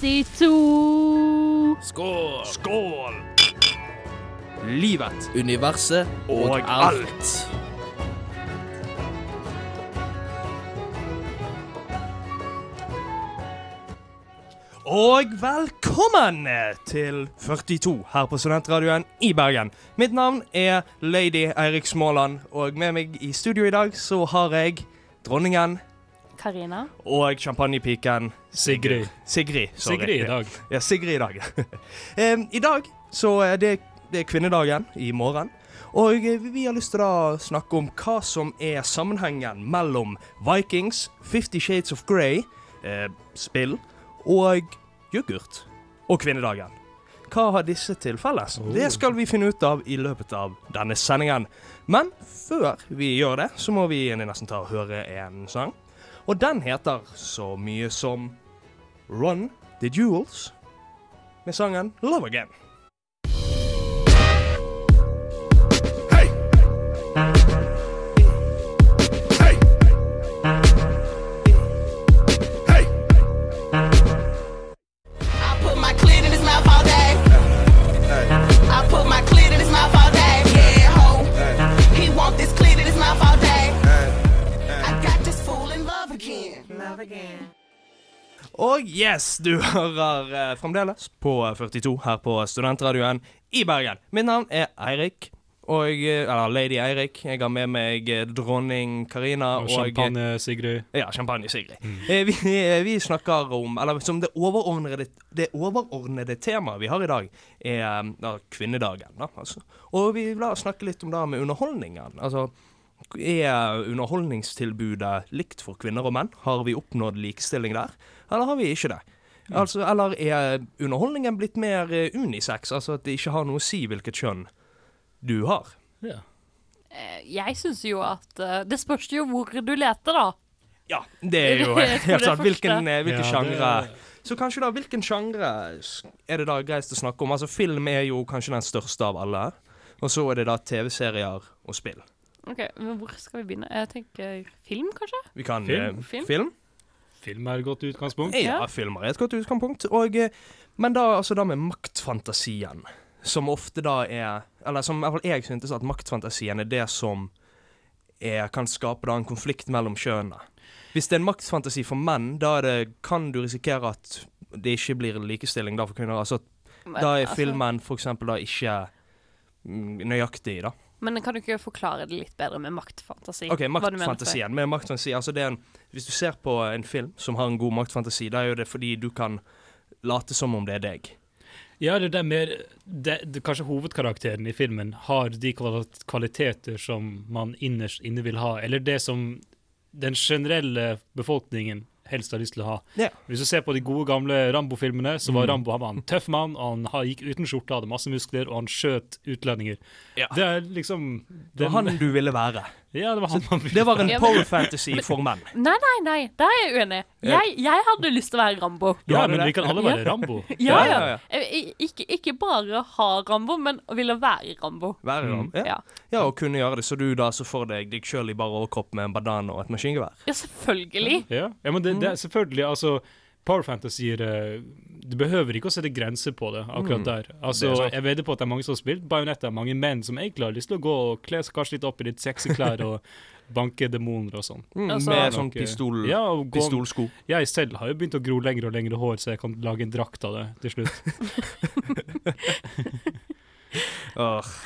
42. Skål! Skål! Livet Universet og, og alt. alt. Og velkommen til 42 her på Studentradioen i Bergen. Mitt navn er Lady Eirik Småland, og med meg i studio i dag så har jeg dronningen Karina. og champagnepiken Sigrid. Sigrid. sorry. Sigrid i dag. Ja, Sigrid i dag. I dag så er det, det er kvinnedagen i morgen. Og eh, vi har lyst til å snakke om hva som er sammenhengen mellom Vikings, Fifty Shades of Grey, eh, spill og yoghurt og kvinnedagen. Hva har disse til felles? Oh. Det skal vi finne ut av i løpet av denne sendingen. Men før vi gjør det, så må vi nesten ta og høre en sang. Og den heter så mye som Run the Jewels med sangen Love Again. Yes, du hører eh, fremdeles på 42 her på Studentradioen i Bergen. Mitt navn er Eirik. Og, eh, eller Lady Eirik. Jeg har med meg eh, dronning Karina Og og champagne, Sigrid. Ja, champagne Sigrid. Mm. vi, eh, vi snakker om Eller som det overordnede, det overordnede temaet vi har i dag, er eh, da, kvinnedagen. Da, altså. Og vi vil snakke litt om det med underholdningen. Altså, er underholdningstilbudet likt for kvinner og menn? Har vi oppnådd likestilling der, eller har vi ikke det? Altså, eller er underholdningen blitt mer eh, unisex, altså at det ikke har noe å si hvilket kjønn du har? Ja. Eh, Jeg syns jo at eh, Det spørs jo hvor du leter, da. Ja, det er jo helt sant. Hvilken, eh, Ja, sjangre det- Så kanskje da, hvilken sjangre er det da greit å snakke om? Altså, film er jo kanskje den største av alle. Og så er det da TV-serier og spill. Ok, men Hvor skal vi begynne? Jeg tenker film, kanskje? Vi kan Film? eh, Film? film? Film er et godt utgangspunkt. Ja, Ja. filmer er et godt utgangspunkt. Og, eh, men da, altså da med maktfantasien, som ofte da er Eller som i hvert fall jeg syntes at maktfantasien er det som er, kan skape da en konflikt mellom kjønnene. Hvis det er en maktfantasi for menn, da er det, kan du risikere at det ikke blir likestilling da for kvinner. Altså, Men, da er altså, filmen for eksempel da ikke mm, nøyaktig, da. Men kan du ikke forklare det litt bedre med maktfantasi? Ok, maktfantasien. Med maktfantasi, altså det er en, Hvis du ser på en film som har en god maktfantasi, da er jo det fordi du kan late som om det er deg. Ja, det er mer det, det, Kanskje hovedkarakteren i filmen har de kvaliteter som man innerst inne vil ha, eller det som den generelle befolkningen helst har lyst til å ha. Ja. Hvis du ser på de gode gamle Rambo-filmene, så var Mm. Rambo han var en tøff mann, og han gikk uten skjorte, hadde masse muskler, og han skjøt utlendinger. Ja. Det er liksom Det var han du ville være. Ja, det var han man ville Det var en power fantasy for menn. Nei, nei, nei, der er jeg uenig. Jeg, jeg hadde lyst til å være Rambo. Ja, men vi kan alle være Rambo. Ja, Ja. Jeg- jeg- Ikke, ikke bare ha Rambo, men ville være Rambo. Være Rambo, ja. Ja, ja, og kunne gjøre det. Så du da så for deg deg sjøl i bare overkropp med en badan og et maskingevær. ja selvfølgelig. Ja, ja men det, det er selvfølgelig altså Power fantasier eh, Du behøver ikke å sette grenser på det akkurat Mm. der. Det Altså, er. Jeg vedder på at det er mange som har spilt Bajonetta, mange menn som egentlig har lyst til å gå og kle seg kanskje litt opp i litt sexy klær og banke demoner og sånn. Mm, Altså- med sånn pistol, Ja, og gå, pistolsko. Jeg selv har jo begynt å gro lengre og lengre hår, så jeg kan lage en drakt av det til slutt. oh.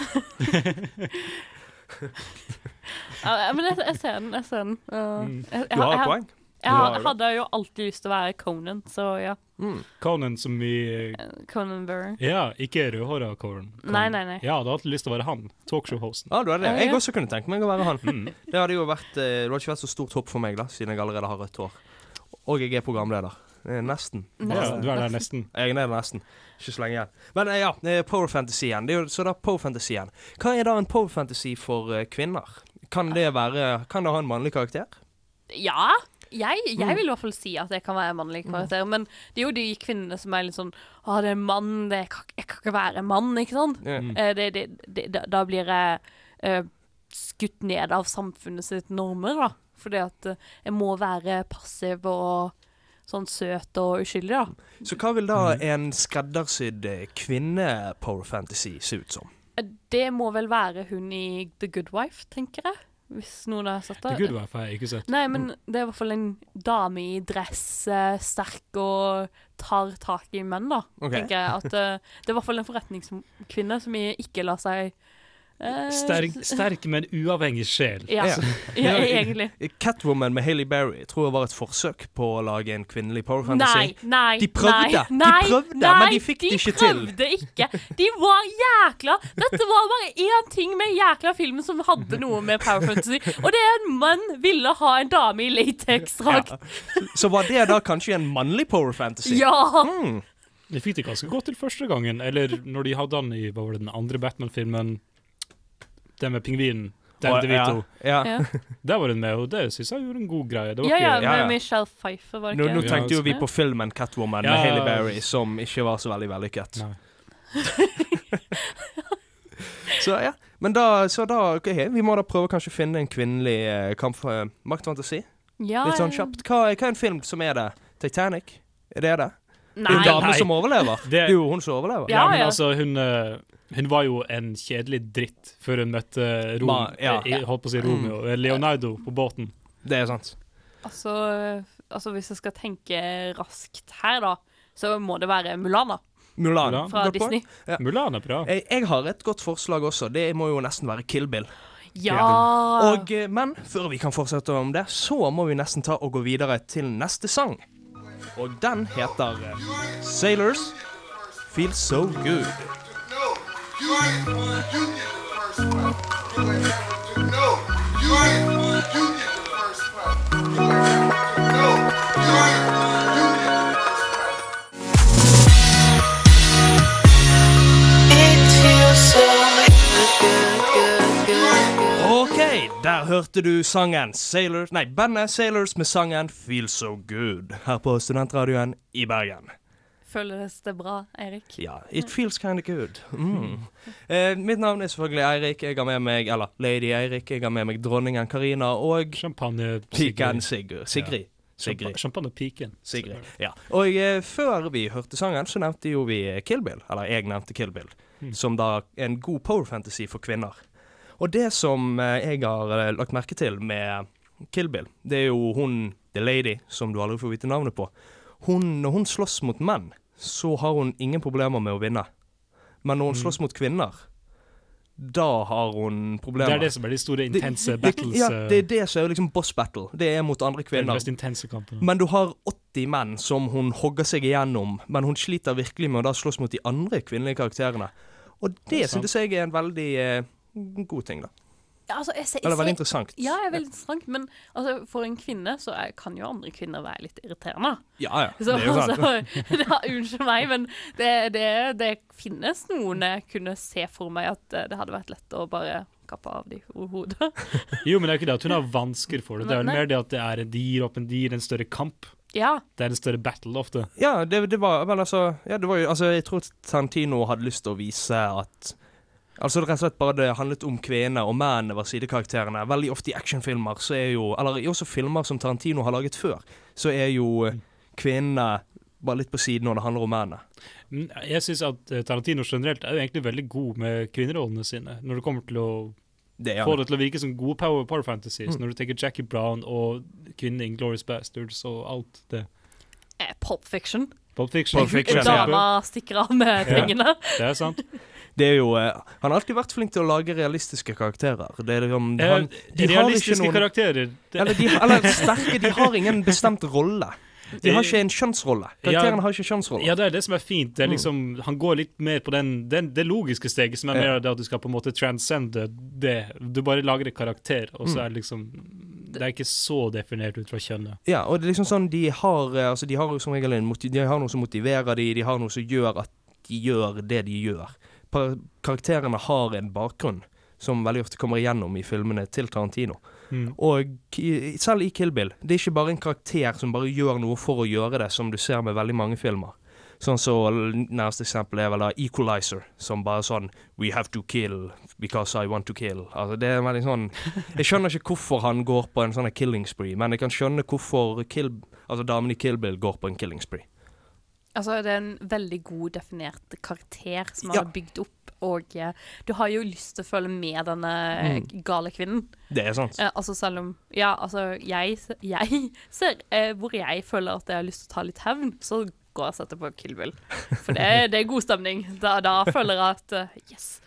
Ja, men jeg, jeg ser den. Jeg ser den. Uh, jeg, jeg, Du har jeg, et poeng. Jeg, har hadde jo alltid lyst til å være Conan, så ja. Mm. Conan som i Eh, Conan Burr. Ja, ikke rødhåra Conan. Nei, nei, nei. Ja, du hadde alltid lyst til å være han. Talkshow-hosten. Ja, du hadde det. Jeg også kunne tenke meg å være han. Mm. Det hadde jo vært eh, Det hadde ikke vært så stort hopp for meg, da, siden jeg allerede har rødt hår. Og jeg er programleder. Eh, Nesten. Ja, du er der nesten. Jeg er der nesten. Ikke så lenge igjen. Men ja, power er jo, så da power Fantasy igjen. Hva er da en power fantasy for kvinner? Kan det være Kan det ha en mannlig karakter? Ja. Jeg, jeg Mm. vil i hvert fall si at jeg kan være mannlig karakter, men det er jo de kvinnene som er litt sånn Å, det er en mann, det, jeg, kan, jeg kan ikke være en mann, ikke sant? Mm. Eh, det, det, det, da, blir jeg eh, skutt ned av samfunnet sitt normer, da. Fordi at eh, jeg må være passiv og sånn søt og uskyldig, da. Så hva vil da Mm. en skreddersydd kvinne-power fantasy se ut som? Det må vel være hun i The Good Wife, tenker jeg. Hvis noen har sett det. The Good Wife har jeg ikke sett. Nei, men det er i hvert fall en dame i dress, eh, sterk og tar tak i menn, da. Okay. Tenker jeg at eh, Det er i hvert fall en forretningskvinne som ikke lar seg Sterk, sterk men uavhengig sjel. Ja, Ja. ja, egentlig. Catwoman med Hailey Berry tror jeg var et forsøk på å lage en kvinnelig power fantasy. Nei, nei, De prøvde, nei, de prøvde, nei, men de fikk det ikke til. De prøvde ikke. De var jækla Dette var bare én ting med jækla filmen som hadde noe med power fantasy, og det er en mann ville ha en dame i lateksdrakt. Så var det da kanskje en mannlig power fantasy? Ja. Mm. De fikk det ganske godt til første gangen, eller når de hadde han i hva var det, den andre Batman-filmen, den med pingvinen. Den Og- DeVito. Ja, ja. Der var hun med, og det syns jeg gjorde en god greie. Det var Ja, ja, ikke Ja, ja. med Michelle Pfeiffer, var det Nå, ikke? nå Ja, tenkte jo vi på filmen Catwoman Ja. med Hailey Berry, som ikke var så veldig vellykket. Så ja, men da, så da okay, Vi må da prøve kanskje å finne en kvinnelig eh, kamp for maktfantasi. Ja, Litt sånn kjapt. Hva, hva er en film som er det? Titanic? Er det det? Nei. en dame Nei. som overlever. Det- er jo hun som overlever. Ja, Ja, men ja. altså, hun, eh, hun var jo en kjedelig dritt før hun møtte Rom, Ma- ja. eh, holdt på å si Romeo, mm. Leonardo på båten. Det er sant. Altså, altså, hvis jeg skal tenke raskt her, da, så må det være Mulan, da. Mulan. Mulan. Fra Disney. Ja. Mulan er bra. Jeg, jeg har et godt forslag også. Det må jo nesten være Kill Bill. Ja! Og, eh, men før vi kan fortsette om det, så må vi nesten ta og gå videre til neste sang. Og den heter eh, Sailors Feel So Good. OK, der hørte du sangen Sailors Nei, bandet Sailors med sangen Feel So Good her på Studentradioen i Bergen. Føles det bra, Eirik? Ja, it feels kinda good. Mm. Eh, mitt navn er selvfølgelig Eirik. Jeg har med meg Eller Lady Eirik. Jeg har med meg dronningen Karina og Champagne piken Sigurd. Sigrid. Sigrid. Champagnepiken. Sigrid. Ja. Og eh, før vi hørte sangen, så nevnte jo vi Kill Bill. Eller jeg nevnte Kill Bill. Som da er en god power fantasy for kvinner. Og det som eh, jeg har eh, lagt merke til med Kill Bill, det er jo hun The Lady, som du aldri får vite navnet på. Hun, når hun slåss mot menn, så har hun ingen problemer med å vinne. Men når hun slåss mot kvinner, da har hun problemer. Det er det som er de store, intense det- battles. Ja, eh, det er det som er liksom boss battle. Det er mot andre kvinner. det er den mest intense kampen. Men du har 80 menn som hun hogger seg igjennom, men hun sliter virkelig med å da slåss mot de andre kvinnelige karakterene. Og det Det synes jeg er en veldig eh, god ting, da. Ja, altså, jeg, jeg, Eller veldig interessant. Ja, det er veldig interessant, men altså, for en kvinne så er, kan jo andre kvinner være litt irriterende. Ja, ja. Så, det er jo sant. altså, da, unnskyld meg, men det, det, det finnes noen jeg kunne se for meg at eh, det hadde vært lett å bare kappe av de hodet. Jo, men det er ikke det at hun har vansker for det. Det er vel mer det at det er en, de opp en, de gir en større kamp. Ja, Det er en større battle ofte. Ja, det, det var vel altså Ja, det var jo Altså, jeg tror Tantino hadde lyst til å vise at Altså rett og slett bare det handlet om kvinner, og mennene var sidekarakterene. Veldig ofte i actionfilmer så er jo Eller i også filmer som Tarantino har laget før, så er jo eh, kvinnene bare litt på siden når det handler om mennene. Jeg syns at eh, Tarantino generelt er jo egentlig veldig god med kvinnerollene sine. Når det kommer til å Det er få det til å virke som gode power, power fantasies. Mm. Når du tenker Jackie Brown og kvinnen i Inglourious Bastards og alt det. eh, Pulp Fiction. Pop Fiction. Pop Fiction. Dama stikker av med Ja. Det er sant. Det er jo eh, Han har alltid vært flink til å lage realistiske karakterer. Det er liksom han, de realistiske noen karakterer. Eller, de, eller sterke. De har ingen bestemt rolle. De har ikke en kjønnsrolle. Karakterene har ikke kjønnsrolle. ja, det er det som er fint. Det er Mm. liksom, Han går litt mer på den, den, det logiske steget, som er Ja. mer det at du skal på en måte transcende det. Du bare lager en karakter, og så Mm. er det liksom Det er ikke så definert ut fra kjønnet. Ja, og det er liksom sånn De har eh, Altså de har som regel en De har noe som motiverer dem, De har noe som gjør at de gjør det de gjør. Karakterene har en bakgrunn som veldig ofte kommer igjennom i filmene til Tarantino. Mm. Og selv i Kill Bill, det er ikke bare en karakter som bare gjør noe for å gjøre det, som du ser med veldig mange filmer. Sånn så nærmeste eksempel er vel da Equalizer, som bare sånn We have to kill because I want to kill. Altså det er veldig sånn Jeg skjønner ikke hvorfor han går på en sånn killing spree, men jeg kan skjønne hvorfor kill, altså damen i Kill Bill går på en killing spree. Altså, det er en veldig god definert karakter som Ja. har bygd opp, og eh, du har jo lyst til å følge med denne Mm. gale kvinnen. Det er sant. Eh, altså selv om Ja, altså, jeg, jeg ser eh, hvor jeg føler at jeg har lyst til å ta litt hevn, så går jeg og setter på Kill Bill. For det, det er god stemning. Da, da føler jeg at uh, Yes.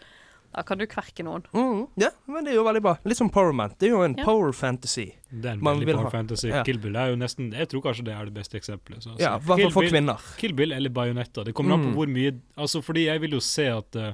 Da kan du kverke noen. Mm, ja, men det er jo veldig bra. Litt som Power Man. Det er jo en Ja. power fantasy. Det er en veldig power ha- fantasy. ja. Kill Bill er jo nesten Jeg tror kanskje det er det beste eksempelet. Så, Ja, hva Kill for Bill- kvinner. Kill Bill eller Bajonetta. Det kommer an på Mm. hvor mye Altså Fordi jeg vil jo se at uh,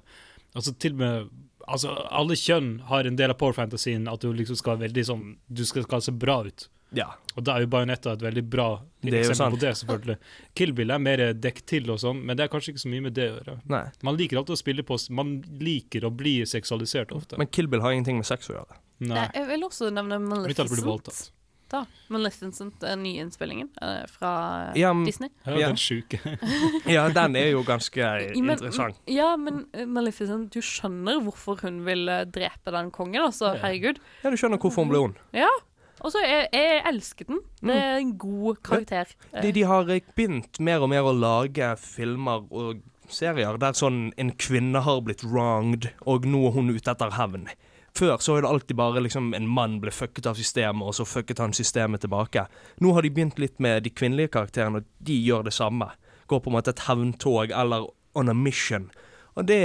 Altså til og med Altså Alle kjønn har en del av power fantasien at du liksom skal veldig sånn Du skal, skal se bra ut. Ja. Og da er jo Bajonetta et veldig bra eksempel på det, selvfølgelig. Kill Bill er mer dekket til og sånn, men det er kanskje ikke så mye med det å gjøre. Nei. Man liker alltid å spille på Man liker å bli seksualisert ofte. Men Kill Bill har ingenting med sex å gjøre. Nei. Jeg vil også nevne Maleficent. Da. Maleficent, den nye innspillingen eh, fra Ja, Disney. Ja, den sjuke. Ja, den er jo ganske Men- interessant. Ja, men eh, Maleficent, du skjønner hvorfor hun vil eh, drepe den kongen, altså. Ja. Herregud. Ja, du skjønner hvorfor hun ble ond. Ja. Og så jeg, jeg elsker den. Det er en god karakter. De, de har eh, begynt mer og mer å lage filmer og serier der sånn en kvinne har blitt wronged, og nå er hun ute etter hevn. Før så var det alltid bare liksom en mann ble fucket av systemet, og så fucket han systemet tilbake. Nå har de begynt litt med de kvinnelige karakterene, og de gjør det samme. Går på en måte et hevntog eller on a mission. Og det,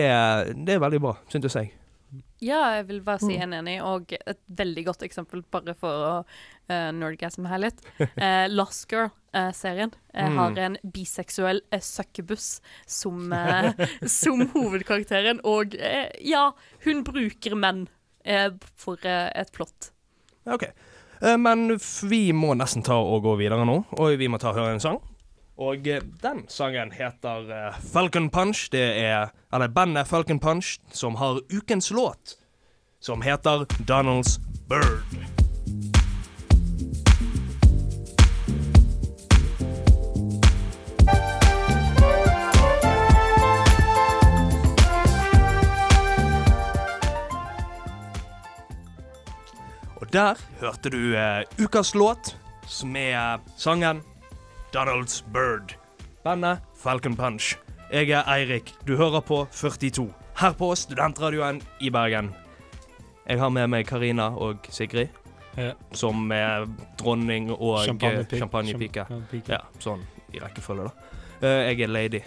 det er veldig bra, syntes jeg. Ja, jeg vil bare Mm. si en enig, og et veldig godt eksempel bare for å uh, nerdgasme her litt. Uh, Lost Girl-serien Mm. har en biseksuell uh, søkkebuss som, eh, som hovedkarakteren, og eh, ja, hun bruker menn eh, for eh, et plott. Ok. Eh, Men vi må nesten ta og gå videre nå, og vi må ta og høre en sang. Og eh, den sangen heter eh, Falcon Punch. Det er Eller bandet Falcon Punch som har ukens låt, som heter Donald's Bird. Og der hørte du uh, ukas låt, som er sangen Donald's Bird. Bandet Falcon Punch. Jeg er Eirik. Du hører på 42. Her på Studentradioen i Bergen. Jeg har med meg Karina og Sigrid, Ja. som er dronning og eh, champagnepike. champagnepike. Ja, sånn i rekkefølge, da. Eh, jeg er lady.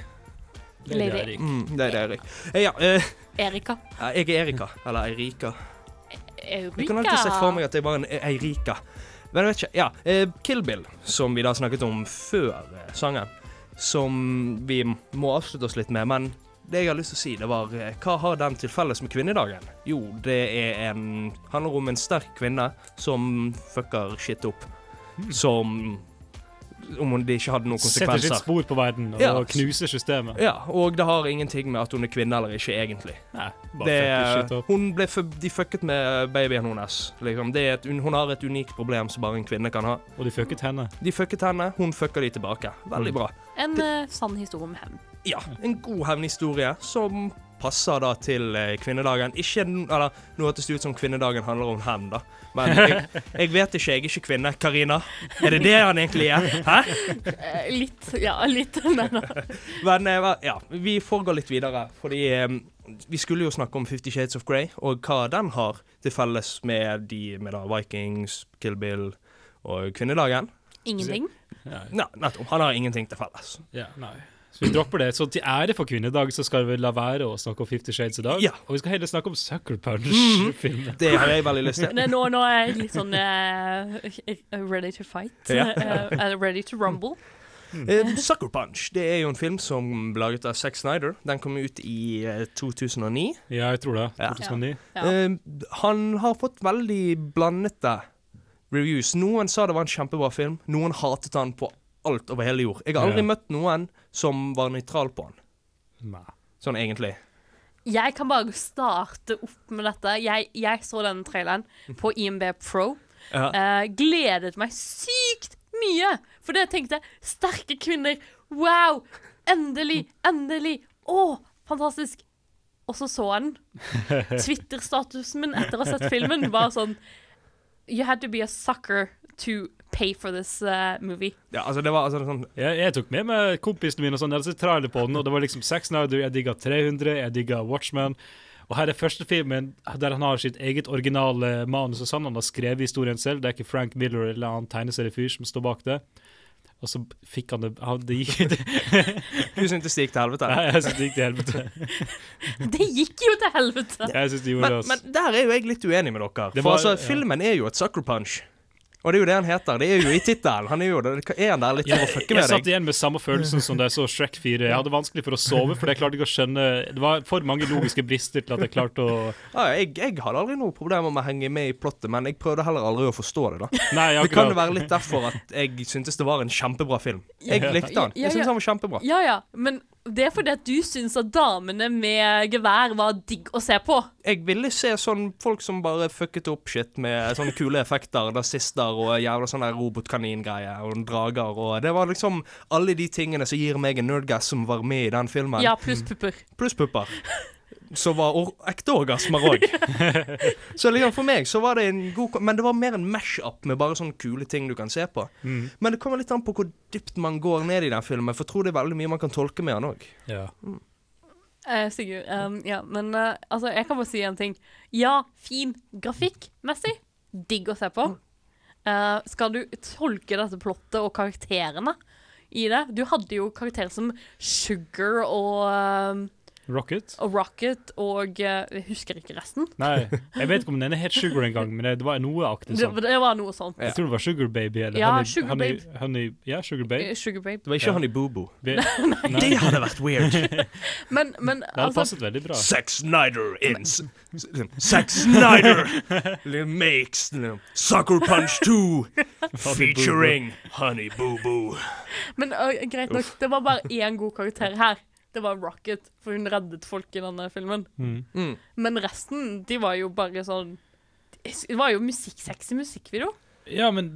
Er Lady. Erik. Mm, det det, Erik. Eh, ja, eh, Erika. jeg er Erika. Eller Eirika. Eureka. Jeg kan alltid se for meg at jeg var en Eirika. Men jeg vet ikke. Ja, eh, Kill Bill, som vi da snakket om før eh, sangen, som vi må avslutte oss litt med. Men det jeg har lyst til å si, det var eh, Hva har den til felles med kvinnedagen? Jo, det er en handler om en sterk kvinne som fucker shit opp. Som Om hun- det ikke hadde noen konsekvenser. Setter sitt spor på verden og Ja. knuser systemet. Ja, og det har ingenting med at hun er kvinne eller ikke, egentlig. Nei, bare Det, hun ble de fucket med babyen hennes. Liksom. Det er et, hun har et unikt problem som bare en kvinne kan ha. Og de fucket henne. De fucket henne, hun fucker de tilbake. Veldig bra. En uh, sann historie om hevn. Ja, en god hevnhistorie som passer da til eh, kvinnedagen. Ikke Eller nå hørtes det ut som kvinnedagen handler om hevn, da. Men jeg, jeg vet ikke, jeg er ikke kvinne. Karina, er det det han egentlig er? Hæ? Eh, litt, ja, litt. Nei. Men eh, ja, vi får gå litt videre, fordi vi skulle jo snakke om Fifty Shades of Grey, og hva den har til felles med de med da Vikings, Kill Bill og kvinnedagen. Ingenting. Nei, nettopp. Han har ingenting til felles. ja, nei. Så vi dropper det. Så til ære for kvinnedag så skal vi la være å snakke om Fifty Shades i dag. Ja. Og vi skal heller snakke om Sucker Punch-filmen. Det har jeg veldig lyst til. Nå, nå er jeg litt sånn uh, ready to fight. Ja. Eh, ready to rumble. Eh, Sucker Punch det er jo en film som ble laget av Zack Snyder. Den kom ut i eh, 2009. Ja, jeg tror det. 2009. Ja. Eh, han har fått veldig blandete reviews. Noen sa det var en kjempebra film. Noen hatet han på alt over hele jord. Jeg har aldri Ja. møtt noen som var nøytral på han. Nei. Sånn egentlig. Jeg kan bare starte opp med dette. Jeg, jeg så denne traileren på IMB Pro. Ja. Uh, gledet meg sykt mye. For det tenkte jeg sterke kvinner. Wow! endelig, endelig! Å, fantastisk! Og så så jeg den. Twitter-statusen min etter å ha sett filmen var sånn You had to be a sucker to pay for this uh, movie. Ja, altså, det var altså, sånn Jeg, jeg tok med meg kompisene mine og sånn, jeg hadde sett trailer på den, og det var liksom Sex Snyder, jeg digga 300, jeg digga Watchman. Og her er første filmen der han har sitt eget originale manus og sånn. Han har skrevet historien selv. Det er ikke Frank Miller eller en annen tegneseriefyr som står bak det. Og så fikk han det, han, det gikk, det, Du syntes det gikk til helvete? Nei, jeg synes det gikk til helvete. Det gikk jo til helvete! Jeg synes det gjorde Men, det, også. men der er jo jeg litt uenig med dere. For var- altså, ja. filmen er jo et sucker punch. Og det er jo det han heter. Det er jo i tittelen. Han er jo det. Er han der litt for å fucke med deg. jeg satt igjen med samme følelsen som da jeg så Shrek 4. Jeg hadde vanskelig for å sove, for jeg klarte ikke å skjønne Det var for mange logiske brister til at jeg klarte å Ja, jeg, jeg hadde aldri noe problem med å henge med i plottet, men jeg prøvde heller aldri å forstå det. da Nei, Det kan jo være litt derfor at jeg syntes det var en kjempebra film. Jeg likte den. Jeg syntes han var kjempebra. Ja ja, men det er fordi at du syns at damene med gevær var digg å se på. Jeg ville se sånn folk som bare fucket opp shit med sånne kule effekter, nazister og jævla sånn robotkaningreie og drager og Det var liksom alle de tingene som gir meg en nerdgass som var med i den filmen. Ja, pluss pupper. Pluss pupper. Som var or ekte orgasmer òg. så liksom for meg så var det en god Men det var mer en mash-up med bare sånne kule ting du kan se på. Mm. Men det kommer litt an på hvor dypt man går ned i den filmen, for jeg tror det er veldig mye man kan tolke med den òg. Ja. Eh, Sigurd, um, ja, men uh, altså, jeg kan bare si en ting. Ja, fin grafikkmessig. Digg å se på. Uh, skal du tolke dette plottet og karakterene i det Du hadde jo karakterer som Sugar og, Rocket? og Rocket og eh, Jeg husker ikke resten. Nei, jeg vet ikke om den er helt Sugar engang, men det, det var noe aktig sånn. det var noe sånt. Jeg tror det var Sugar Baby eller Ja, Honey, Sugar honey, Babe. honey, Ja, Sugar Babe. Eh, Sugar Babe. Det var ikke Ja. Honey Boo Boo. Be Nei, Det hadde vært weird. Men, men det hadde altså passet veldig bra. Sex Snyder in Sex Snyder makes Sucker Punch 2 featuring Honey Boo Boo. Men uh, greit nok, det var bare én god karakter her. Det var Rocket, for hun reddet folk i denne filmen. Mm. Mm. Men resten, de var jo bare sånn Det var jo musikk, sexy musikkvideo. Ja, men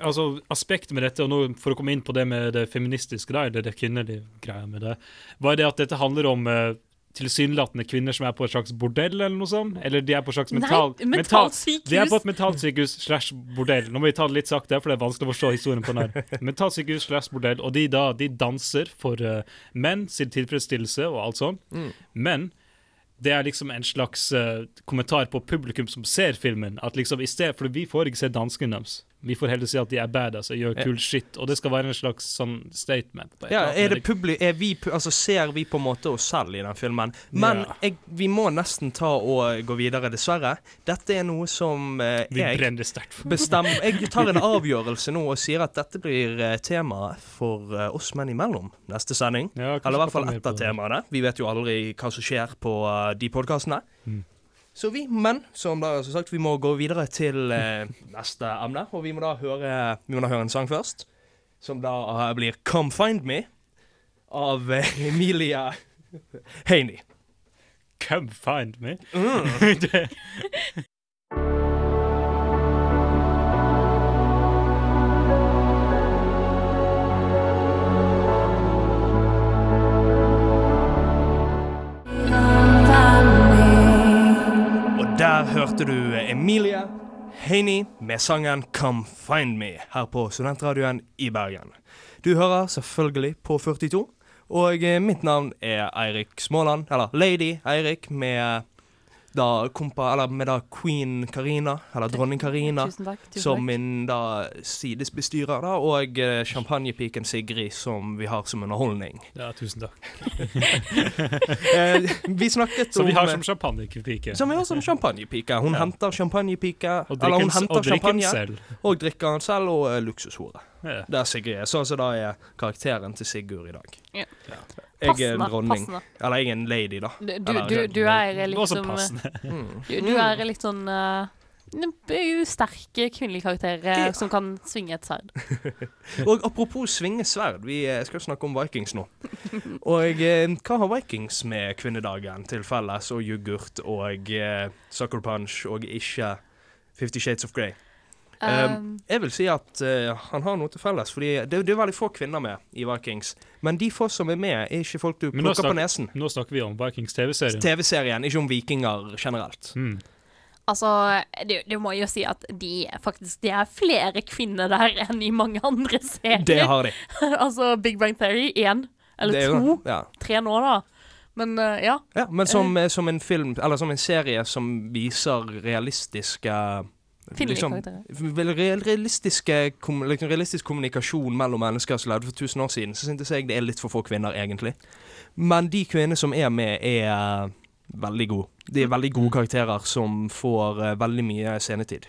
altså, aspektet med dette, og nå for å komme inn på det med det feministiske, da, eller det kvinnelige greia med det, var det at dette handler om uh, tilsynelatende kvinner som er på et slags bordell, eller noe sånt? Eller de er på et slags mental... Nei, mentalt sykehus. De er på et mentalsykehus slash bordell. Nå må vi ta det litt sakte, for det er vanskelig å forstå historien på den her. Mentalsykehus slash bordell, og de da, de danser for uh, menn sin tilfredsstillelse og alt sånt. Men det er liksom en slags uh, kommentar på publikum som ser filmen. At liksom i stedet, For vi får ikke se danskene deres. Vi får heller si at de er badass og gjør kul shit. Og det skal være en slags sånn statement. på Ja, er det publi er vi, altså Ser vi på en måte oss selv i den filmen? Men Ja. jeg, vi må nesten ta og gå videre, dessverre. Dette er noe som eh, Vi jeg bestemmer Jeg tar en avgjørelse nå og sier at dette blir eh, tema for eh, oss menn imellom neste sending. Ja, Eller i hvert fall etter temaene. Vi vet jo aldri hva som skjer på uh, de podkastene. Mm. Så vi men som da som sagt, vi må gå videre til eh, neste emne. Og vi må da høre Vi må da høre en sang først. Som da eh, blir 'Come Find Me' av eh, Emilia Haney. Come find me. Mm. der hørte du Emilie Heini med sangen 'Come Find Me' her på Studentradioen i Bergen. Du hører selvfølgelig på 42, og mitt navn er Eirik Småland, eller Lady Eirik, med da kompa, eller med da queen Karina, eller dronning Karina, Tusen takk. Tusen som min da sidesbestyrer, da, og eh, champagnepiken Sigrid, som vi har som underholdning. ja, tusen takk. Eh, vi snakket om Som vi har som champagnepike. som vi har som champagnepike. Hun Ja. henter champagnepike, eller hun henter og drikker champagne. selv. Og drikker den selv, og uh, luksushore. Ja. Det er Sigrid. er. Sånn som da er karakteren til Sigurd i dag. Ja. Jeg er en dronning. passende. Eller jeg er en lady, da. Du, du, Eller- du, du er liksom. Mm. Du, du er litt sånn uh, sterke kvinnelige karakter eh, Ja. som kan svinge et sverd. Og apropos svinge sverd, vi eh, skal snakke om Vikings nå. Og eh, hva har Vikings med kvinnedagen til felles, og yoghurt og eh, Sucker Punch og ikke Fifty Shades of Grey? Um, jeg vil si at uh, han har noe til felles, fordi det, det er veldig få kvinner med i Vikings. Men de få som er med, er ikke folk du plukker på nesen. Nå snakker vi om Vikings TV-serien. TV-serien, ikke om vikinger generelt. Mm. Altså, du, du må jo si at de faktisk De er flere kvinner der enn i mange andre serier. Det har de. altså Big Bang Theory én eller er to. jo- Ja. Tre nå, da. Men uh, ja. Ja, men som, eh, som en film, eller som en serie som viser realistiske liksom, realistiske, liksom, realistisk kommunikasjon mellom mennesker som levde for 1000 år siden, så syntes jeg det er litt for få kvinner, egentlig. Men de kvinnene som er med, er eh, veldig gode. De er veldig gode karakterer som får uh, veldig mye scenetid.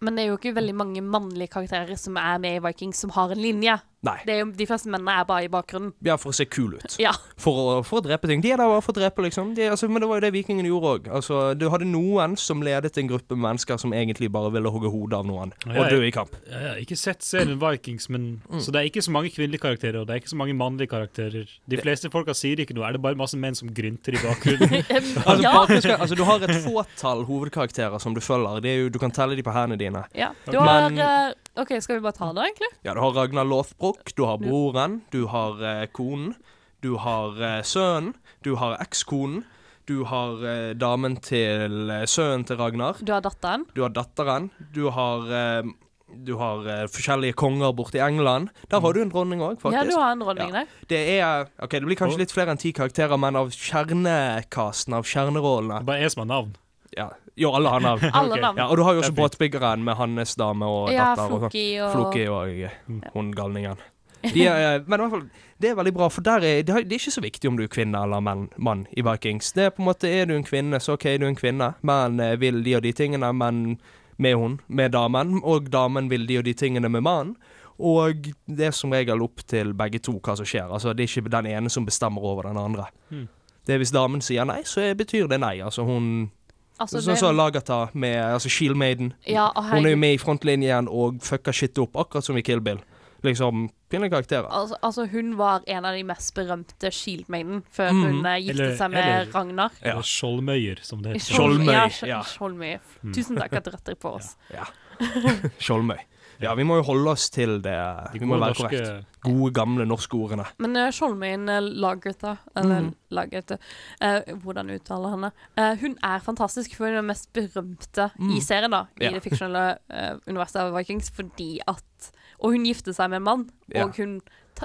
Men det er jo ikke veldig mange mannlige karakterer som er med i Vikings som har en linje. Nei. Det er jo, de fleste mennene er bare i bakgrunnen. Ja, for å se kul ut. Ja. For å, for å drepe ting. De er der bare for å drepe, liksom. De, altså, men det var jo det vikingene gjorde òg. Altså, du hadde noen som ledet en gruppe mennesker som egentlig bare ville hogge hodet av noen Ja, og dø i kamp. Jeg har ikke sett serien Vikings, men Mm. så det er ikke så mange kvinnelige karakterer, og det er ikke så mange mannlige karakterer. De fleste folka sier ikke noe, er det bare masse menn som grynter i bakgrunnen? Altså, ja. bakgrunnska- altså, du har et fåtall hovedkarakterer som du følger. Det er jo, du kan telle de på hendene dine. ja. Du har Men- eh, OK, skal vi bare ta det, egentlig? Ja, Du har Ragnar Lothbrok, du har broren, du har eh, konen, du har eh, sønnen, du har ekskonen, du har eh, damen til eh, sønnen til Ragnar, Du har datteren. du har datteren, du har eh, du har eh, forskjellige konger borte i England. Der har du en dronning òg, Ja, du har en dronning Ja. der. Det er Ok, det blir kanskje litt flere enn ti karakterer, men av kjernekasten, av kjernerollene Bare én som har navn. Ja, jo, alle har navn. Alle Ok. navn. Ja, og du har jo også er båtbyggeren med hans dame og Ja, datter. sånn. Floki og Floki og eh, hun galningen. De er, eh, men i hvert fall, det er veldig bra, for der er, det, er ikke så viktig om du er kvinne eller mann, mann i Vikings. Det er på en måte, Er du en kvinne, så OK, du er en kvinne, men eh, vil de og de tingene, men med hun, med damen, og damen vil de og de tingene med mannen. Og det er som regel opp til begge to hva som skjer. Altså, Det er ikke den ene som bestemmer over den andre. Hmm. Det er Hvis damen sier nei, så betyr det nei. Altså hun altså, Sånn som Lagata med altså Shield Maiden. Ja, Hun er jo med i frontlinjen og fucker shit opp, akkurat som i Kill Bill. Liksom pinlige karakterer. Altså, altså, hun var en av de mest berømte Shield-maiden før mm. hun eh, giftet Eller- seg med eller- Ragnar. Ja. Eller Skjoldmøyer, som det heter. Skjoldmøy, Ja, Skjold- ja. Tusen takk at du retter på oss. Ja. Skjoldmøy. Ja, vi må jo holde oss til det. De Vi må være norske korrekt. Gode, gamle norske ordene. Men uh, Skjoldmøyen uh, Lagertha, eller mm. Lagertha, uh, hvordan uttaler henne Uh, Hun er fantastisk, hun er den mest berømte i Mhm. serien, da, i Ja. det fiksjonelle eh, universet av Vikings, fordi at Og hun gifter seg med en mann, Ja. og hun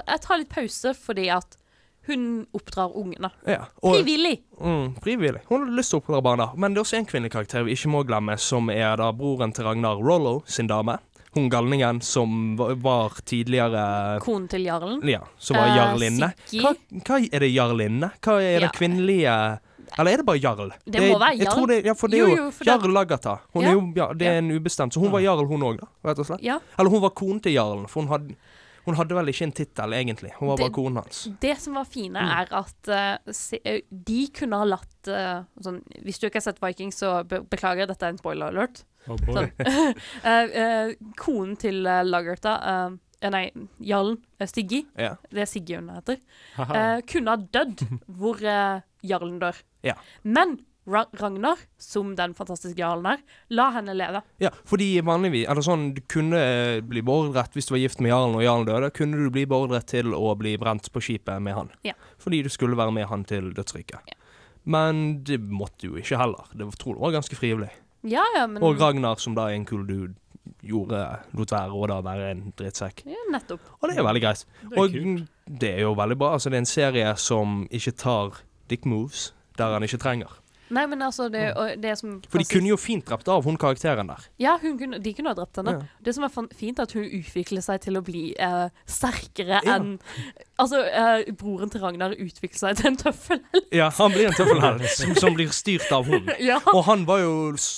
jeg tar litt pause fordi at hun oppdrar ungene. Ja. Og, Frivillig! mm, frivillig. Hun har lyst til å oppdra barna. Men det er også en kvinnelig karakter vi ikke må glemme, som er da broren til Ragnar Rollo sin dame. Hun galningen som var, tidligere Konen til jarlen. Ja, som var Eh, jarlinne. Hva, hva er det jarlinne? Hva er Ja. det kvinnelige Eller er det bare jarl? Det må være Jeg jarl. tror det, ja, for det er Jo, jo, jo, jarl Lagata Hun Ja. er jo, ja, det er en ubestemt. Så hun var jarl, hun òg. Rett og slett. Ja. Eller hun var konen til jarlen, for hun hadde, hun hadde vel ikke en tittel, egentlig. Hun var Det- bare konen hans. Det som var fine, Mm. er at uh, se, eh, de kunne ha latt uh, sånn, Hvis du ikke har sett Vikings, så be beklager, dette er en spoiler alert. Oh boy. Sånn. Eh, eh, konen til uh, Lagertha eh, eh, Nei, jarlen. Uh, Siggy. Yeah. Det er Siggy hun heter. Eh, kunne ha dødd hvor eh, jarlen dør. Yeah. Men Ra Ragnar, som den fantastiske jarlen er, la henne leve. ja, fordi vanligvis Eller sånn, du kunne eh, bli beordret hvis du var gift med jarlen og jarlen døde, kunne du bli beordret til å bli brent på skipet med han. Yeah. Fordi du skulle være med han til dødsriket. Ja. Men det måtte jo ikke heller. Det tror det var ganske frivillig. Ja, ja, men Og Ragnar, som da er en kul dude, gjorde, lot være å da være en drittsekk. ja, Nettopp. Og det er veldig greit. Det er Og kult. det er jo veldig bra. Altså, det er en serie som ikke tar dick moves der han ikke trenger. Nei, men altså, det, det som For de kunne jo fint drept av hun karakteren der. Ja, kunne, de kunne ha drept henne. Ja. Det som er fint, er at hun utvikler seg til å bli uh, sterkere Ja. enn Altså, uh, broren til Ragnar utvikler seg til en tøffelhelt. Ja, han blir en tøffelhelt som, som blir styrt av hun. Ja. Og han var jo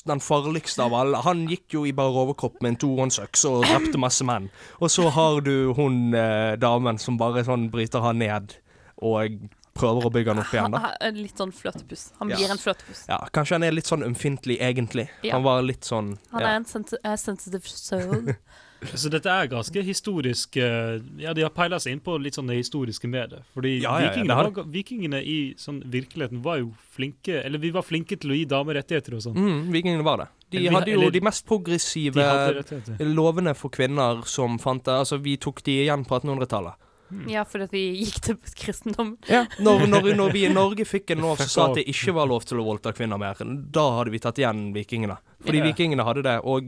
den farligste av alle. Han gikk jo i bare overkropp med en tohåndsøks og drepte masse menn. Og så har du hun uh, damen som bare sånn bryter han ned og prøver å bygge han opp igjen. Da. en litt sånn fløtepuss. Han Ja. blir en fløtepuss. Ja, Kanskje han er litt sånn ømfintlig, egentlig. Ja. Han var litt sånn Han ja. er en sensi eh, sensitive soul. Så dette er ganske historisk eh, Ja, de har peila seg inn på litt sånn det historiske med det. Fordi Ja, ja, ja, vikingene, det har var, vikingene i sånn virkeligheten var jo flinke Eller vi var flinke til å gi damer rettigheter og sånn. mm, Vikingene var det. De eller, hadde jo eller- de mest progressive De lovene for kvinner som fant det Altså, vi tok de igjen på 1800-tallet. Ja, fordi vi gikk til kristendom. Ja. Når, når, når vi i Norge fikk en lov som sa at det ikke var lov til å voldta kvinner mer, da hadde vi tatt igjen vikingene. Fordi yeah. vikingene hadde det, og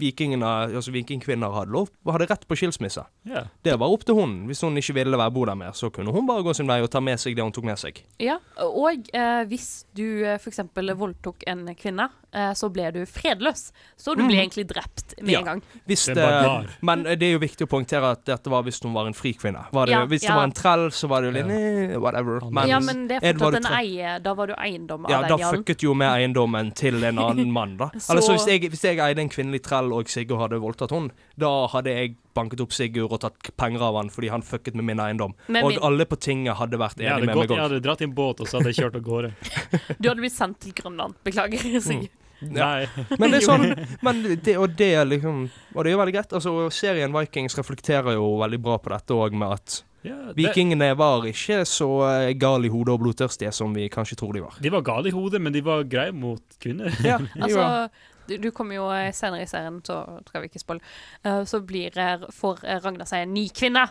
vikingene, altså vikingkvinner hadde lov, hadde rett på skilsmisse. Yeah. Det var opp til hun. Hvis hun ikke ville være bo der mer, så kunne hun bare gå sin vei og ta med seg det hun tok med seg. Ja, og eh, hvis du eh, f.eks. voldtok en kvinne, eh, så ble du fredløs. Så du ble egentlig drept med Mm. Ja. en gang. Hvis Det det, er men det er jo viktig å poengtere at dette var hvis hun var en fri kvinne. Var det, Ja, hvis det var en trell, så var det jo litt yeah. whatever. Men- ja, men det er er at var fortsatt en eie. Da var du eiendom av Ja, da Ja, da fucket jo med eiendommen til en annen mann, da. Så- Eller så hvis jeg, hvis jeg eide en kvinnelig trell og Sigurd hadde voldtatt hun, da hadde jeg banket opp Sigurd og tatt penger av han fordi han fucket med min eiendom. Men og min- alle på tinget hadde vært enig med gått, meg jeg hadde dratt i en båt, og så hadde jeg kjørt av gårde. Du hadde blitt sendt til Grønland. Beklager. Sigurd. Nei. Men det er sånn men det, Og det er liksom Og det er jo veldig greit. Altså, serien Vikings reflekterer jo veldig bra på dette òg, med at Ja, det, vikingene var ikke så eh, gale i hodet og blodtørstige som vi kanskje tror de var. de var gale i hodet, men de var greie mot kvinner. Ja, Altså, du, du kommer jo eh, senere i serien, så skal vi ikke spoile, uh, så blir eh, får Ragnar seg en ny kvinne.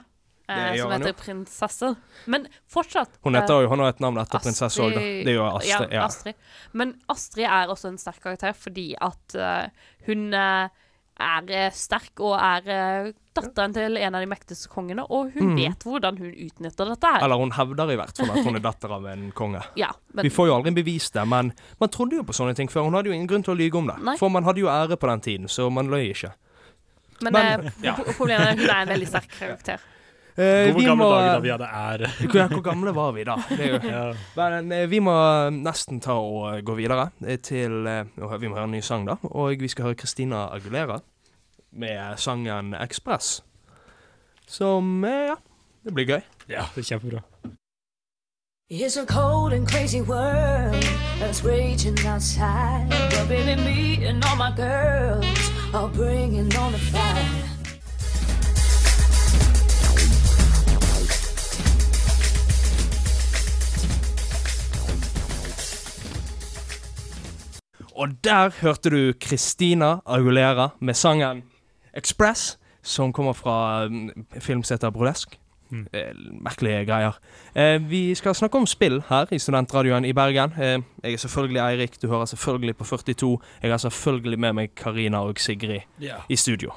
eh, Det som heter prinsesse. Men fortsatt Hun heter jo, hun har et navn etter prinsesse òg, da. Det er jo Astrid. Ja, Ja. Astrid. Men Astrid er også en sterk karakter fordi at uh, hun eh, er eh, sterk og er eh, datteren til en av de mektigste kongene, og hun Mm. vet hvordan hun utnytter dette her. Eller hun hevder i hvert fall at hun er datter av en konge. ja, men, Vi får jo aldri bevist det, men man trodde jo på sånne ting før. Hun hadde jo ingen grunn til å lyge om det. Nei. For man hadde jo ære på den tiden, så man løy ikke. men, men- eh, ja. problemet er at hun er en veldig sterk karakter. Eh, hvor gamle må dager da vi hadde ære. hvor, hvor gamle var vi da? Det er jo Ja. Men eh, vi må nesten ta og gå videre eh, til eh, Vi må høre en ny sang, da. Og vi skal høre Christina Agulera med sangen 'Ekspress'. Som eh, Ja, det blir gøy. ja, det er kjempebra. It's a cold and crazy world that's raging outside. But baby, me and all my girls are bringing on the fire. Og der hørte du Christina Agulera med sangen 'Express', som kommer fra mm, film som heter Brodesk. Mm. Eh, merkelige greier. Eh, vi skal snakke om spill her i Studentradioen i Bergen. Eh, jeg er selvfølgelig Eirik, du hører selvfølgelig på 42. Jeg har selvfølgelig med meg Karina og Sigrid yeah. i studio.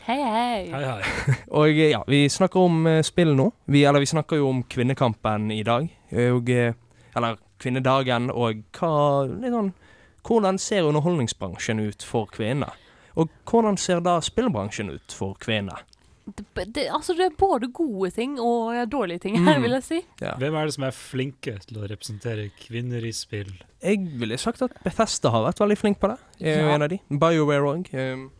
Hei, hei. Hei, hei. Og ja, vi snakker om spill nå. Vi, eller vi snakker jo om kvinnekampen i dag. Og, eller kvinnedagen, og hva litt sånn Hvordan ser underholdningsbransjen ut for kvinner? Og hvordan ser da spillbransjen ut for kvinner? Det, det, altså, det er både gode ting og dårlige ting her, Mm. vil jeg si. Ja. Hvem er det som er flinke til å representere kvinner i spill? Jeg ville sagt at Bethesda har vært veldig flink på det. Jeg er Ja. en av de. BioWare òg. Um,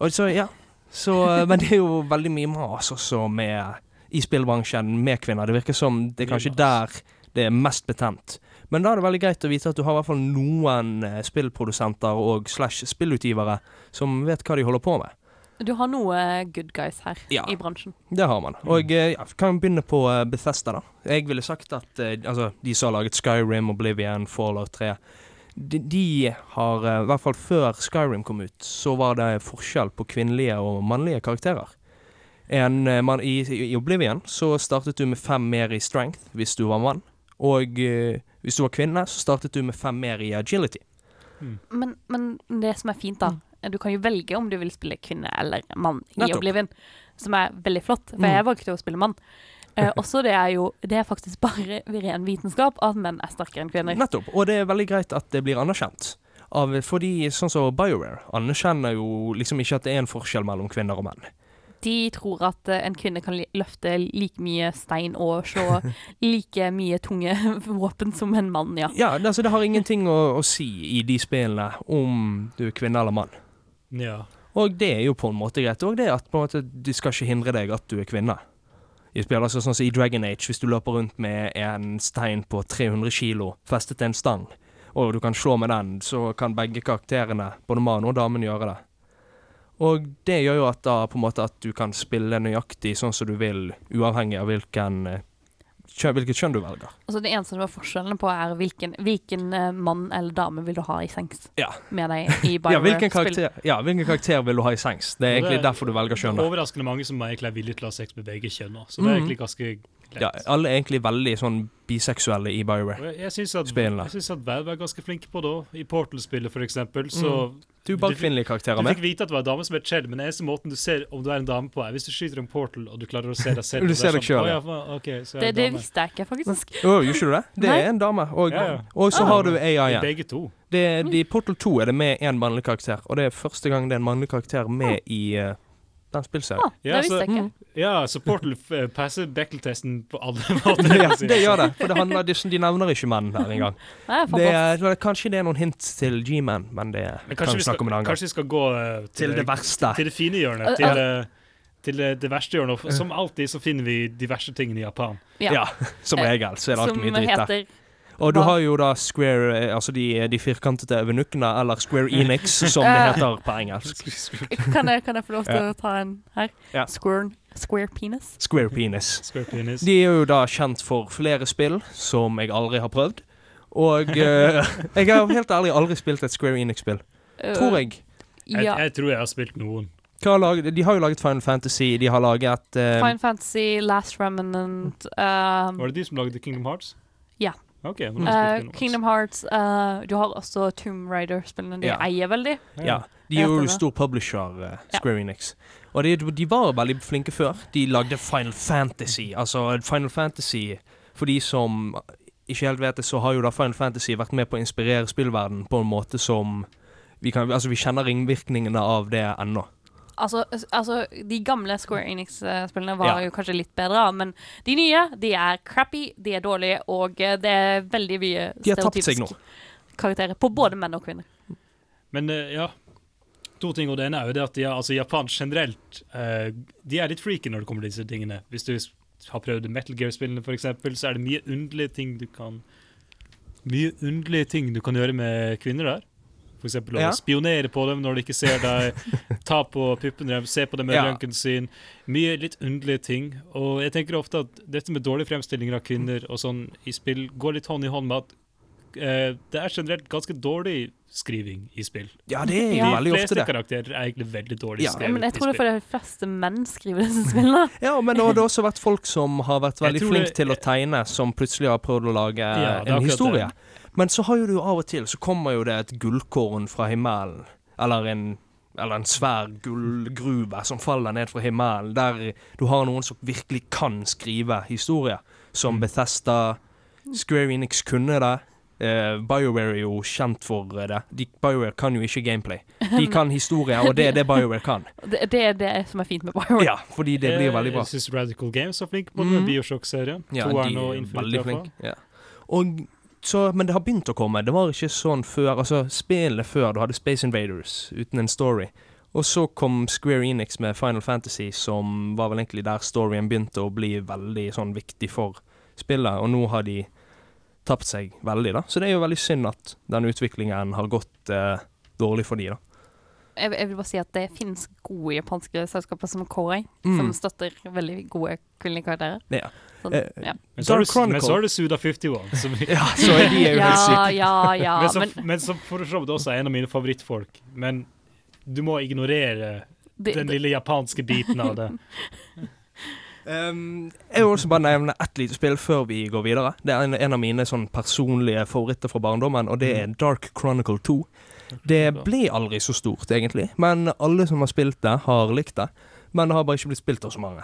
og ja. Så, eh, men det er jo veldig mye mas også med, i spillbransjen med kvinner. Det virker som det er kanskje der det er mest betent. Men da er det veldig greit å vite at du har i hvert fall noen eh, spillprodusenter og slash spillutgivere som vet hva de holder på med. Du har noe good guys her Ja. i bransjen. Det har man. Og jeg ja, vi kan begynne på eh, Bethesda, da. Jeg ville sagt at eh, altså, de som har laget Skyrim, Oblivion, Fallout 3 de, de har, eh, i hvert fall før Skyrim kom ut, så var det forskjell på kvinnelige og mannlige karakterer. En, eh, man, i, I Oblivion så startet du med fem mer i strength hvis du var mann. Og eh, hvis du var kvinne, så startet du med fem mer i agility. Men, men det som er fint, da Du kan jo velge om du vil spille kvinne eller mann i. Oblivion, som er veldig flott. For Mm. jeg valgte å spille mann. Eh, også det er jo Det er faktisk bare ren vitenskap at menn er sterkere enn kvinner. Nettopp. Og det er veldig greit at det blir anerkjent. Av, fordi sånn som BioWare anerkjenner jo liksom ikke at det er en forskjell mellom kvinner og menn. De tror at eh, en kvinne kan løfte like mye stein og slå like mye tunge våpen som en mann, ja. Ja, altså det har ingenting å, å si i de spillene om du er kvinne eller mann. Ja. Og det er jo på en måte greit. Og det at på en måte, de skal ikke hindre deg at du er kvinne. I spill, altså sånn som i Dragon Age, hvis du løper rundt med en stein på 300 kilo festet til en stang, og du kan slå med den, så kan begge karakterene, både mannen og damen, gjøre det. Og det gjør jo at da på en måte at du kan spille nøyaktig sånn som du vil, uavhengig av hvilken eh, hvilket kjønn du velger. Altså Det eneste som er forskjellen på, er hvilken, hvilken eh, mann eller dame vil du ha i sengs Ja. med deg i Ja, hvilken karakter, ja, hvilken karakter vil du ha i sengs? Det er egentlig det er- derfor du velger kjønn. da. Overraskende mange som egentlig er villige til å ha sex med begge kjønn så det er Mhm. egentlig ganske. Ja, alle er egentlig veldig sånn biseksuelle i Bioware-spillene. jeg, jeg syns at, Valve er ganske flinke på det òg. I Portal-spillet, for eksempel, så Du er bare kvinnelige karakterer med. Du fikk vite at det var en dame som het Chell, men den eneste måten du ser om du er en dame på, er hvis du skyter en portal og du klarer å se deg selv. Du er ser deg sånn, selv, ja. Det, visste jeg ikke, faktisk. Gjør gjorde ikke du det? Det er en dame. Og, Ja, ja. og så Ah. har du AI igjen. Begge to. Det, de, I Portal 2 er det med én mannlig karakter, og det er første gang det er en mannlig karakter med i eh, den spillserien. Ah, Ja, det visste så- jeg ikke. Ja, så Portal eh, passer Beckel-testen på alle måter. Ja, det gjør det. For det handler, det, de nevner ikke menn her engang. Det er Det er, kanskje det er noen hint til G-Man, men det Men kan vi snakke om en annen gang. kanskje vi skal gå uh, Til det verste. Til det fine hjørnet. Uh, Til, uh. det- til det, det verste hjørnet. Og Som alltid så finner vi de verste tingene i Japan. Ja, som Eh, regel så er det alltid mye dritt der. heter Og du har jo da Square eh, Altså de, de firkantete eunukkene, eller Square Enix, som det heter på engelsk. kan jeg, kan jeg få lov til Ja. å ta en her? Ja. Square, square penis. Square Penis. Square penis. De er jo da kjent for flere spill som jeg aldri har prøvd. Og eh, jeg har helt ærlig aldri spilt et Square Enix-spill. Uh, Tror jeg. jeg, Ja. jeg tror jeg har spilt noen. Hva har laget, de har jo laget Final Fantasy, de har laget eh, Fine Fantasy, Last Remnant um, Var det de som lagde Kingdom Hearts? Ja. Ok, nå uh. Kingdom Hearts. uh, du har også Tomb Raider-spillene. De Ja. eier veldig. Ja, de er jo stor publisher, Ja. Square Enix. Og de, de var veldig flinke før. De lagde Final Fantasy. Altså, Final Fantasy For de som ikke helt vet det, så har jo da Final Fantasy vært med på å inspirere spillverden på en måte som vi, kan, altså, vi kjenner ringvirkningene av det ennå. Altså, altså, de gamle Square Enix-spillene var Ja. jo kanskje litt bedre, men de nye de er crappy, de er dårlige, og eh, det er veldig mye stereotypisk karakterer på både menn og kvinner. Men eh, ja, to ting. Og det ene er jo det at ja, altså Japan generelt eh, De er litt freaky når det kommer til disse tingene. Hvis du har prøvd Metal Gear-spillene, f.eks., så er det mye underlige ting du kan Mye underlige ting du kan gjøre med kvinner der. For eksempel å Ja. spionere på dem når de ikke ser deg, ta på puppene deres, se på dem med Ja. røntgen sin. Mye litt underlige ting. Og jeg tenker ofte at dette med dårlige fremstillinger av kvinner og sånn i spill går litt hånd i hånd med at eh, det er generelt ganske dårlig skriving i spill. Ja, det er jo Ja. veldig De fleste karakterer er egentlig veldig dårlig Ja. skrevet. men jeg tror det er fordi for de fleste menn skriver disse spillene. Ja, men nå har det også vært folk som har vært veldig flinke til å tegne, som plutselig har prøvd å lage Ja, en historie. det. Men så har jo du av og til så kommer jo det et gullkorn fra himmelen, eller en eller en svær gullgruve som faller ned fra himmelen, der du har noen som virkelig kan skrive historie. Som Mm. Bethesda, Square Enix kunne det. Uh, BioWare er jo kjent for eh, det. De, BioWare kan jo ikke gameplay. De kan historie, og det er det BioWare kan. Det, det er det som er fint med Bioware. Ja, fordi det blir veldig bra. Jeg syns Radical Games er flink på Mhm. Bioshock-serien. Ja, Toeren og er Infinite, veldig i hvert fall. flinke. Ja. Og så, men det har begynt å komme. Det var ikke sånn før. Altså, spillet før, du hadde Space Invaders uten en story. Og så kom Square Enix med Final Fantasy, som var vel egentlig der storyen begynte å bli veldig sånn viktig for spillet, og nå har de tapt seg veldig, da. Så det er jo veldig synd at den utviklingen har gått eh, dårlig for de, da. Jeg, jeg vil bare si at det finnes gode japanske selskaper som Koei, Mm. som støtter veldig gode kvinnelige karakterer. Ja. Sånn, ja. Men så er det du- men så har du Suda 51, som, Ja, så er de jo helt ja, ja, ja, men, så, men men så for så vidt også er en av mine favorittfolk. Men du må ignorere det, den lille japanske biten av det. Um, jeg vil også bare nevne ett lite spill før vi går videre. Det er en, en av mine sånn personlige favoritter fra barndommen, og det er Dark Chronicle 2. Det ble aldri så stort, egentlig, men alle som har spilt det, har likt det. Men det har bare ikke blitt spilt av så mange.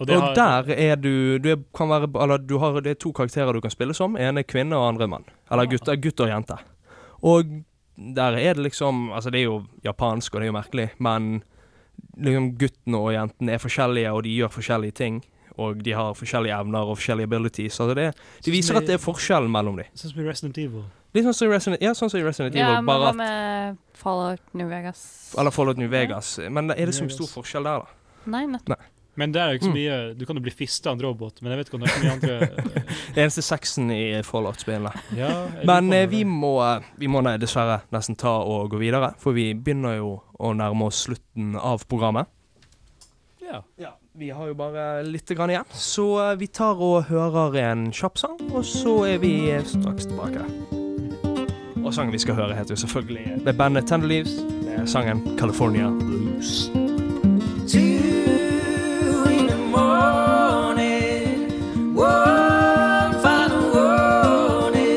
Og Og, har, der er du, du er, kan være, eller du har, Det er to karakterer du kan spille som. En er kvinne og andre er mann. Eller gutt, gutt og jente. Og der er det liksom Altså, det er jo japansk, og det er jo merkelig, men liksom guttene og jentene er forskjellige, og de gjør forskjellige ting. Og de har forskjellige evner og forskjellige abilities. Altså det, de viser at det er forskjell mellom dem. Sånn som i Resident Evil. Litt sånn som i Resident, ja, sånn som i Resident ja, Evil, men bare hva med Fallout New Vegas? Eller Fallout New Vegas. Men er det så stor forskjell der, da? Nei, nettopp. Men det er jo ikke så Mm. mye Du kan jo bli fista av en robot, men jeg vet ikke om det er så mye andre Det eneste sexen i Fallout-spillene. ja, Men eh, vi må, vi må nei, dessverre nesten ta og gå videre, for vi begynner jo å nærme oss slutten av programmet. Ja. Ja, vi har jo bare litt grann igjen, så eh, vi tar og hører en kjapp sang, og så er vi eh, straks tilbake. Og sangen vi skal høre, heter jo selvfølgelig Det er bandet Tender Leaves med sangen California Blues. Two in the morning, one final warning,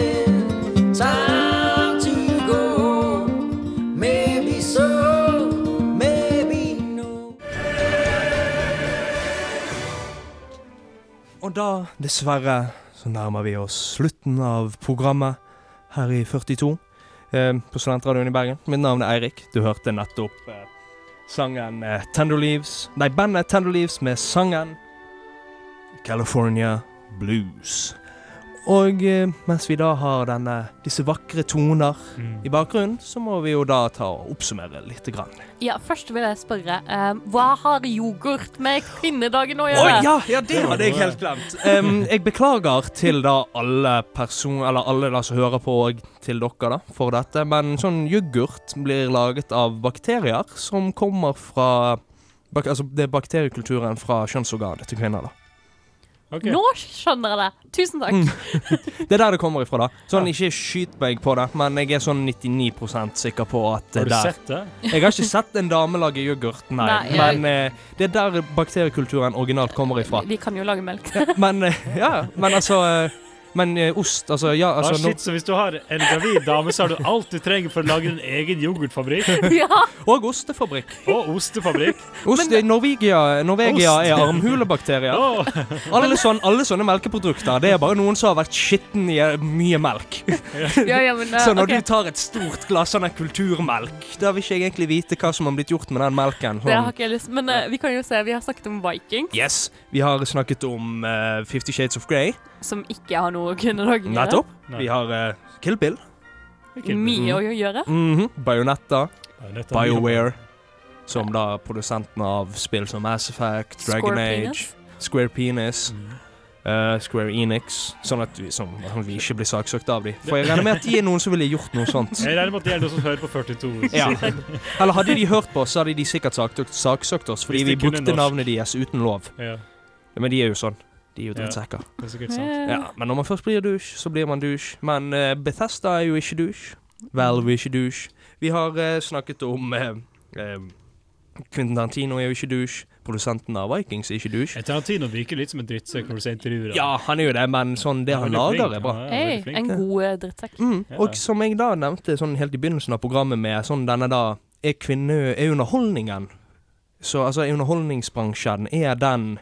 time to go. Maybe so, maybe no. Og da, dessverre, så nærmer vi oss slutten av programmet her i 42 eh, på Studentradioen i Bergen. Mitt navn er Eirik. Du hørte nettopp eh, sangen eh, Tender Leaves Nei, bandet Tender Leaves med sangen California Blues. Og eh, mens vi da har denne, disse vakre toner i bakgrunnen, så må vi jo da ta og oppsummere litt. grann. Ja, først vil jeg spørre, um, hva har yoghurt med kvinnedagen å gjøre? gjøre? ja, ja, det hadde jeg helt glemt. Um, jeg beklager til da alle person... Eller alle da som hører på, og til dere da, for dette. Men sånn yoghurt blir laget av bakterier som kommer fra bak, Altså, det er bakteriekulturen fra kjønnsorganet til kvinner, da. Ok. Nå skjønner jeg det. Tusen takk. Det er der det kommer ifra, da. Sånn, ikke skyt meg på det, men jeg er sånn 99% sikker på at det Har er du der. sett det? Jeg har ikke sett en dame lage yoghurt, nei. Nei, jeg- Men eh, det er der bakteriekulturen originalt kommer ifra. Vi kan jo lage melk. Men eh, ja, men altså eh, Men eh, ost, altså Ja, altså ah, shit, så hvis du har en gravid dame, så har du alt du trenger for å lage din egen yoghurtfabrikk ja. Og ostefabrikk. og ostefabrikk. Ost i Norvegia, Norvegia Ost. er armhulebakterier. oh. Alle, sånn, alle sånne melkeprodukter. Det er bare noen som har vært skitten i eh, mye melk. ja, ja, men uh, Så når okay. du tar et stort glass sånn kulturmelk, da vil ikke jeg egentlig vite hva som har blitt gjort med den melken. Det har Sånn. ikke jeg lyst Men uh, vi kan jo se, vi har snakket om Viking, Yes. Vi har snakket om uh, Fifty Shades of Grey. som ikke har noe kvinnedagen å gjøre. Nettopp. Vi har uh, Kill Bill. ikke- Mye å gjøre. Mm -hmm. Mye- BioWare. Som da produsentene av spill som Mass Effect, Dragon Square Age, penis. Square Penis, Mm. Uh, Square Enix. Sånn at vi, sånn at vi ikke blir saksøkt av dem. For jeg regner med at de er noen som ville gjort noe sånt. Jeg regner med at det er noen som hører på 42. Ja. Eller hadde de hørt på oss, så hadde de sikkert saksøkt, saksøkt oss fordi vi brukte norsk. navnet deres uten lov. Ja, Men de er jo sånn. De er jo Ja. drittsekker. det er sikkert sant. Ja, men når man først blir douche, så blir man douche. Men uh, Bethesda er jo ikke douche. Valve er ikke douche. Vi har uh, snakket om uh, eh, Quentin Tarantino er jo ikke douche. Produsenten av Vikings er ikke douche. Tarantino virker litt som en drittsekk når du ser intervjuer. Ja, han er jo det, men sånn det han han lager, flink. er bra. Ja, er en god drittsekk. Mm. Ja. Og som jeg da nevnte sånn helt i begynnelsen av programmet med sånn denne da Er kvinne... Er underholdningen Så altså, er underholdningsbransjen Er den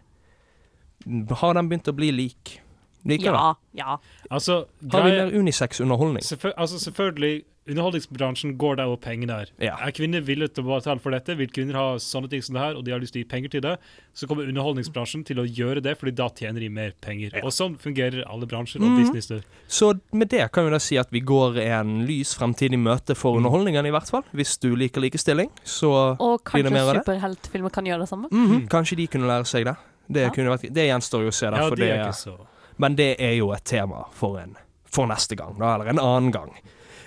Har den begynt å bli lik? Liker Ja, ja. Altså. Har vi mer unisex underholdning? Selvføl altså selvfølgelig, underholdningsbransjen går der hvor pengene er. Ja. Er kvinner villige til å betale for dette, vil kvinner ha sånne ting som det her, og de har lyst til å gi penger til det, så kommer underholdningsbransjen til å gjøre det, fordi da tjener de mer penger. Og sånn fungerer alle bransjer og mm. businesser. Så med det kan vi da si at vi går en lys fremtid i møte for Mm. underholdningen, i hvert fall. Hvis du liker likestilling, så Og Blir det mer av kanskje det? superheltfilmer kan gjøre det samme. mhm, kanskje de kunne lære seg det. Det, Ja. vært, det gjenstår jo å se, Der, Ja, det, men det er jo et tema for, en, for neste gang, da, eller en annen gang.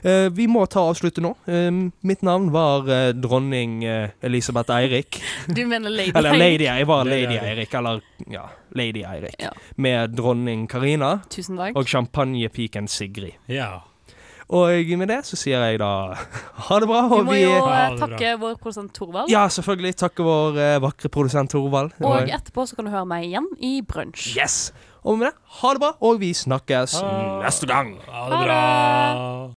Uh, vi må ta avslutte nå. Uh, mitt navn var uh, dronning eh, Elisabeth Eirik. Du mener Lady Eller Eirik. Lady Jeg var Lady Eirik. Eirik, eller ja, Lady Eirik. Ja. Med dronning Karina Tusen takk. og champagnepiken Sigrid. Ja. Og med det så sier jeg da ha det bra. Vi må vi jo eh, er takke vår produsent Torvald. Ja, selvfølgelig. Takke vår eh, vakre produsent Torvald. Var- Og etterpå så kan du høre meg igjen i brunsj. Yes! Og med det, ha det bra, og vi snakkes Ha- neste gang. Ha det. bra.